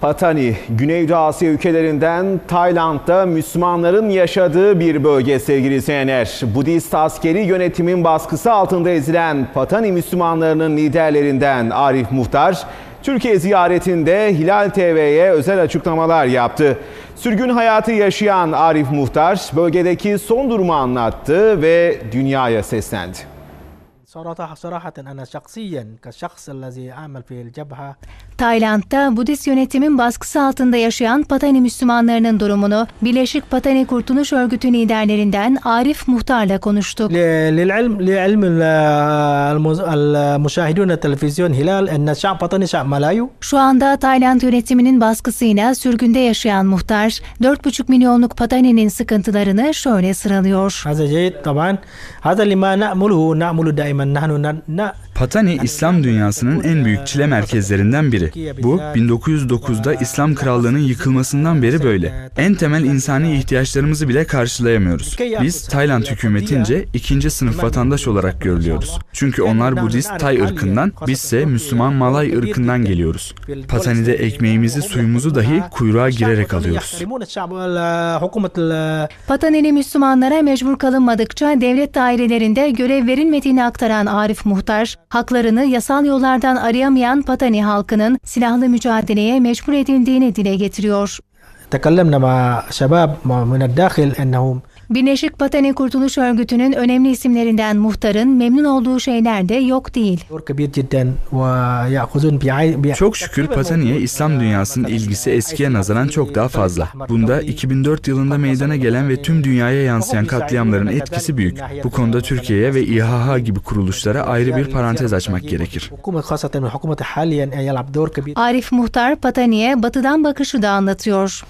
Patani, Güneydoğu Asya ülkelerinden Tayland'da Müslümanların yaşadığı bir bölge sevgili seyirciler. Budist askeri yönetimin baskısı altında ezilen Patani Müslümanlarının liderlerinden Arif Muhtar, Türkiye ziyaretinde Hilal TV'ye özel açıklamalar yaptı. Sürgün hayatı yaşayan Arif Muhtar bölgedeki son durumu anlattı ve dünyaya seslendi. صراحة صراحة أنا شخصيا كشخص الذي أعمل في الجبهة Tayland'da Budist yönetimin baskısı altında yaşayan Patani Müslümanlarının durumunu Birleşik Patani Kurtuluş Örgütü liderlerinden Arif Muhtar'la konuştuk. ل- للعلم لعلم ال- المز- المشاهدون التلفزيون هلال أن الشعب الوطني شعب ملايو Şu anda Tayland yönetiminin baskısıyla sürgünde yaşayan muhtar, 4,5 milyonluk Patani'nin sıkıntılarını şöyle sıralıyor. هذا جيد طبعا هذا اللي ما نأمله نأمل دائما نحن ن- ن- Patani İslam dünyasının en büyük çile merkezlerinden biri. Bu 1909'da İslam Krallığı'nın yıkılmasından beri böyle. En temel insani ihtiyaçlarımızı bile karşılayamıyoruz. Biz Tayland hükümetince ikinci sınıf vatandaş olarak görülüyoruz. Çünkü onlar Budist Tay ırkından, bizse Müslüman Malay ırkından geliyoruz. Patani'de ekmeğimizi, suyumuzu dahi kuyruğa girerek alıyoruz. Patani'li Müslümanlara mecbur kalınmadıkça devlet dairelerinde görev verilmediğini aktaran Arif Muhtar, haklarını yasal yollardan arayamayan Patani halkının silahlı mücadeleye mecbur edildiğini dile getiriyor. تكلمنا مع شباب من الداخل أنهم Birleşik Pateni Kurtuluş Örgütü'nün önemli isimlerinden muhtarın memnun olduğu şeyler de yok değil. Çok şükür Pateni'ye İslam dünyasının ilgisi eskiye nazaran çok daha fazla. Bunda 2004 yılında meydana gelen ve tüm dünyaya yansıyan katliamların etkisi büyük. Bu konuda Türkiye'ye ve İHH gibi kuruluşlara ayrı bir parantez açmak gerekir. Arif Muhtar Pateni'ye batıdan bakışı da anlatıyor.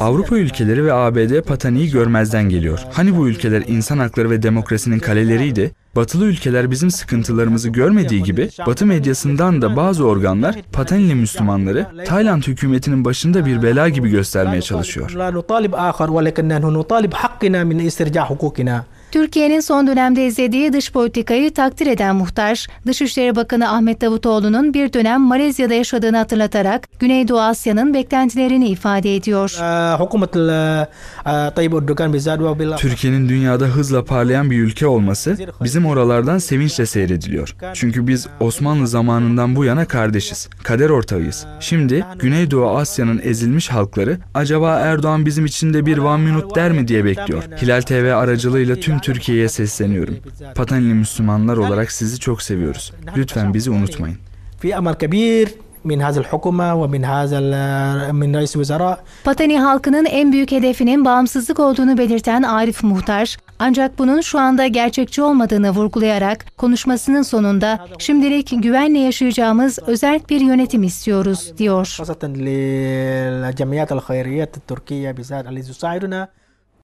Avrupa ülkeleri ve ABD Patani'yi görmezden geliyor. Hani bu ülkeler insan hakları ve demokrasinin kaleleriydi? Batılı ülkeler bizim sıkıntılarımızı görmediği gibi Batı medyasından da bazı organlar Patanili Müslümanları Tayland hükümetinin başında bir bela gibi göstermeye çalışıyor. Türkiye'nin son dönemde izlediği dış politikayı takdir eden muhtar, Dışişleri Bakanı Ahmet Davutoğlu'nun bir dönem Malezya'da yaşadığını hatırlatarak Güneydoğu Asya'nın beklentilerini ifade ediyor. Türkiye'nin dünyada hızla parlayan bir ülke olması bizim oralardan sevinçle seyrediliyor. Çünkü biz Osmanlı zamanından bu yana kardeşiz, kader ortağıyız. Şimdi Güneydoğu Asya'nın ezilmiş halkları acaba Erdoğan bizim için de bir one minute der mi diye bekliyor. Hilal TV aracılığıyla tüm Türkiye'ye sesleniyorum. Patanli Müslümanlar olarak sizi çok seviyoruz. Lütfen bizi unutmayın. Patani halkının en büyük hedefinin bağımsızlık olduğunu belirten Arif Muhtar, ancak bunun şu anda gerçekçi olmadığını vurgulayarak konuşmasının sonunda şimdilik güvenle yaşayacağımız özel bir yönetim istiyoruz diyor.